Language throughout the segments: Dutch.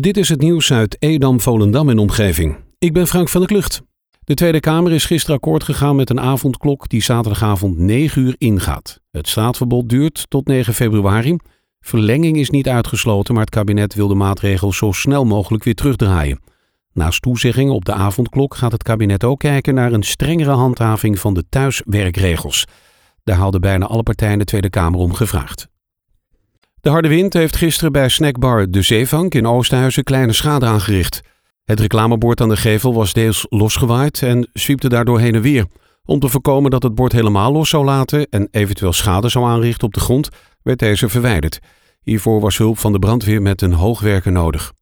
Dit is het nieuws uit Edam, Volendam en omgeving. Ik ben Frank van der Klucht. De Tweede Kamer is gisteren akkoord gegaan met een avondklok die zaterdagavond 9 uur ingaat. Het straatverbod duurt tot 9 februari. Verlenging is niet uitgesloten, maar het kabinet wil de maatregel zo snel mogelijk weer terugdraaien. Naast toezeggingen op de avondklok gaat het kabinet ook kijken naar een strengere handhaving van de thuiswerkregels. Daar hadden bijna alle partijen de Tweede Kamer om gevraagd. De harde wind heeft gisteren bij snackbar De Zeevank in Oosthuizen kleine schade aangericht. Het reclamebord aan de gevel was deels losgewaaid en zwiepte daardoor heen en weer. Om te voorkomen dat het bord helemaal los zou laten en eventueel schade zou aanrichten op de grond, werd deze verwijderd. Hiervoor was hulp van de brandweer met een hoogwerker nodig.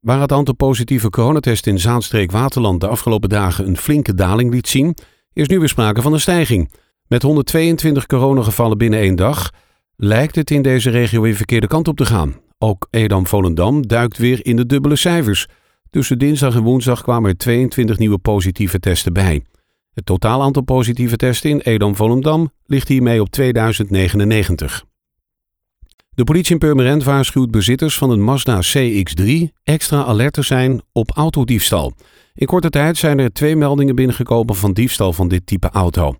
Waar het aantal positieve coronatest in Zaanstreek-Waterland de afgelopen dagen een flinke daling liet zien, is nu weer sprake van een stijging. Met 122 coronagevallen binnen één dag lijkt het in deze regio weer verkeerde kant op te gaan. Ook Edam-Volendam duikt weer in de dubbele cijfers. Tussen dinsdag en woensdag kwamen er 22 nieuwe positieve testen bij. Het totaal aantal positieve testen in Edam-Volendam ligt hiermee op 2099. De politie in Purmerend waarschuwt bezitters van een Mazda CX-3 extra alert te zijn op autodiefstal. In korte tijd zijn er twee meldingen binnengekomen van diefstal van dit type auto.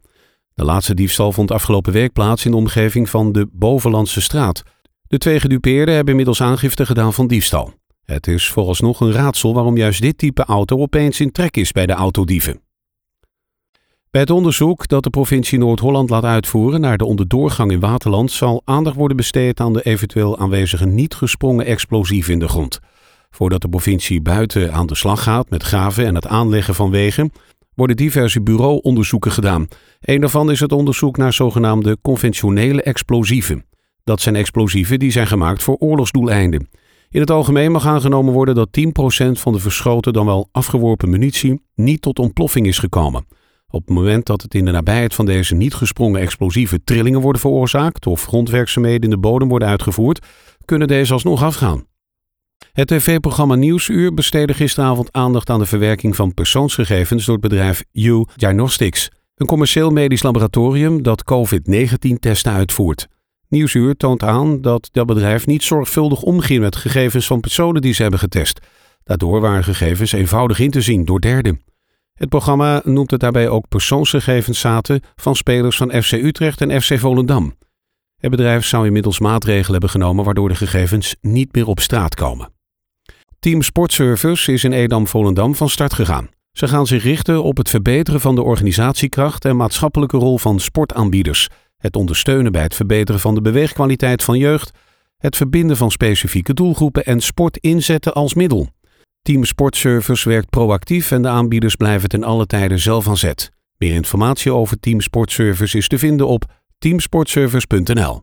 De laatste diefstal vond afgelopen week plaats in de omgeving van de Bovenlandse straat. De twee gedupeerden hebben inmiddels aangifte gedaan van diefstal. Het is vooralsnog een raadsel waarom juist dit type auto opeens in trek is bij de autodieven. Bij het onderzoek dat de provincie Noord-Holland laat uitvoeren naar de onderdoorgang in Waterland zal aandacht worden besteed aan de eventueel aanwezige niet gesprongen explosieven in de grond. Voordat de provincie buiten aan de slag gaat met graven en het aanleggen van wegen, worden diverse bureauonderzoeken gedaan. Een daarvan is het onderzoek naar zogenaamde conventionele explosieven. Dat zijn explosieven die zijn gemaakt voor oorlogsdoeleinden. In het algemeen mag aangenomen worden dat 10% van de verschoten dan wel afgeworpen munitie niet tot ontploffing is gekomen. Op het moment dat het in de nabijheid van deze niet gesprongen explosieve trillingen worden veroorzaakt of grondwerkzaamheden in de bodem worden uitgevoerd, kunnen deze alsnog afgaan. Het tv-programma Nieuwsuur besteedde gisteravond aandacht aan de verwerking van persoonsgegevens door het bedrijf U Diagnostics, een commercieel medisch laboratorium dat COVID-19-testen uitvoert. Nieuwsuur toont aan dat dat bedrijf niet zorgvuldig omging met gegevens van personen die ze hebben getest. Daardoor waren gegevens eenvoudig in te zien door derden. Het programma noemt het daarbij ook persoonsgegevens zaten van spelers van FC Utrecht en FC Volendam. Het bedrijf zou inmiddels maatregelen hebben genomen waardoor de gegevens niet meer op straat komen. Team Sportservice is in Edam-Volendam van start gegaan. Ze gaan zich richten op het verbeteren van de organisatiekracht en maatschappelijke rol van sportaanbieders, het ondersteunen bij het verbeteren van de beweegkwaliteit van jeugd, het verbinden van specifieke doelgroepen en sport inzetten als middel. Team Sportservice werkt proactief en de aanbieders blijven ten alle tijden zelf aan zet. Meer informatie over Team Sportservice is te vinden op teamsportservice.nl.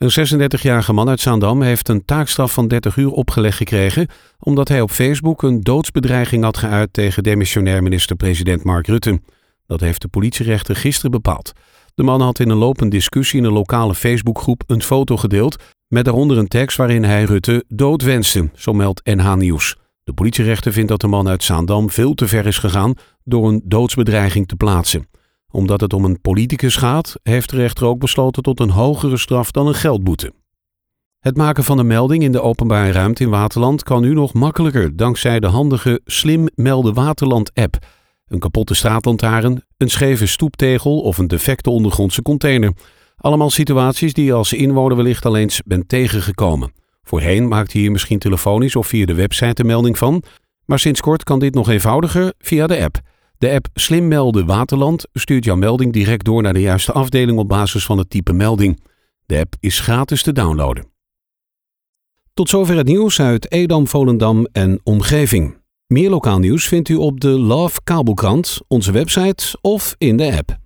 Een 36-jarige man uit Zaandam heeft een taakstraf van 30 uur opgelegd gekregen omdat hij op Facebook een doodsbedreiging had geuit tegen demissionair minister-president Mark Rutte. Dat heeft de politierechter gisteren bepaald. De man had in een lopende discussie in een lokale Facebookgroep een foto gedeeld met daaronder een tekst waarin hij Rutte dood wenste, zo meldt NH Nieuws. De politierechter vindt dat de man uit Zaandam veel te ver is gegaan door een doodsbedreiging te plaatsen omdat het om een politicus gaat, heeft de rechter ook besloten tot een hogere straf dan een geldboete. Het maken van een melding in de openbare ruimte in Waterland kan nu nog makkelijker dankzij de handige Slim Melden Waterland app. Een kapotte straatlantaarn, een scheve stoeptegel of een defecte ondergrondse container. Allemaal situaties die je als inwoner wellicht al eens bent tegengekomen. Voorheen maakte je hier misschien telefonisch of via de website een melding van, maar sinds kort kan dit nog eenvoudiger via de app. De app Slim Melden Waterland stuurt jouw melding direct door naar de juiste afdeling op basis van het type melding. De app is gratis te downloaden. Tot zover het nieuws uit Edam, Volendam en omgeving. Meer lokaal nieuws vindt u op de Love Kabelkrant, onze website of in de app.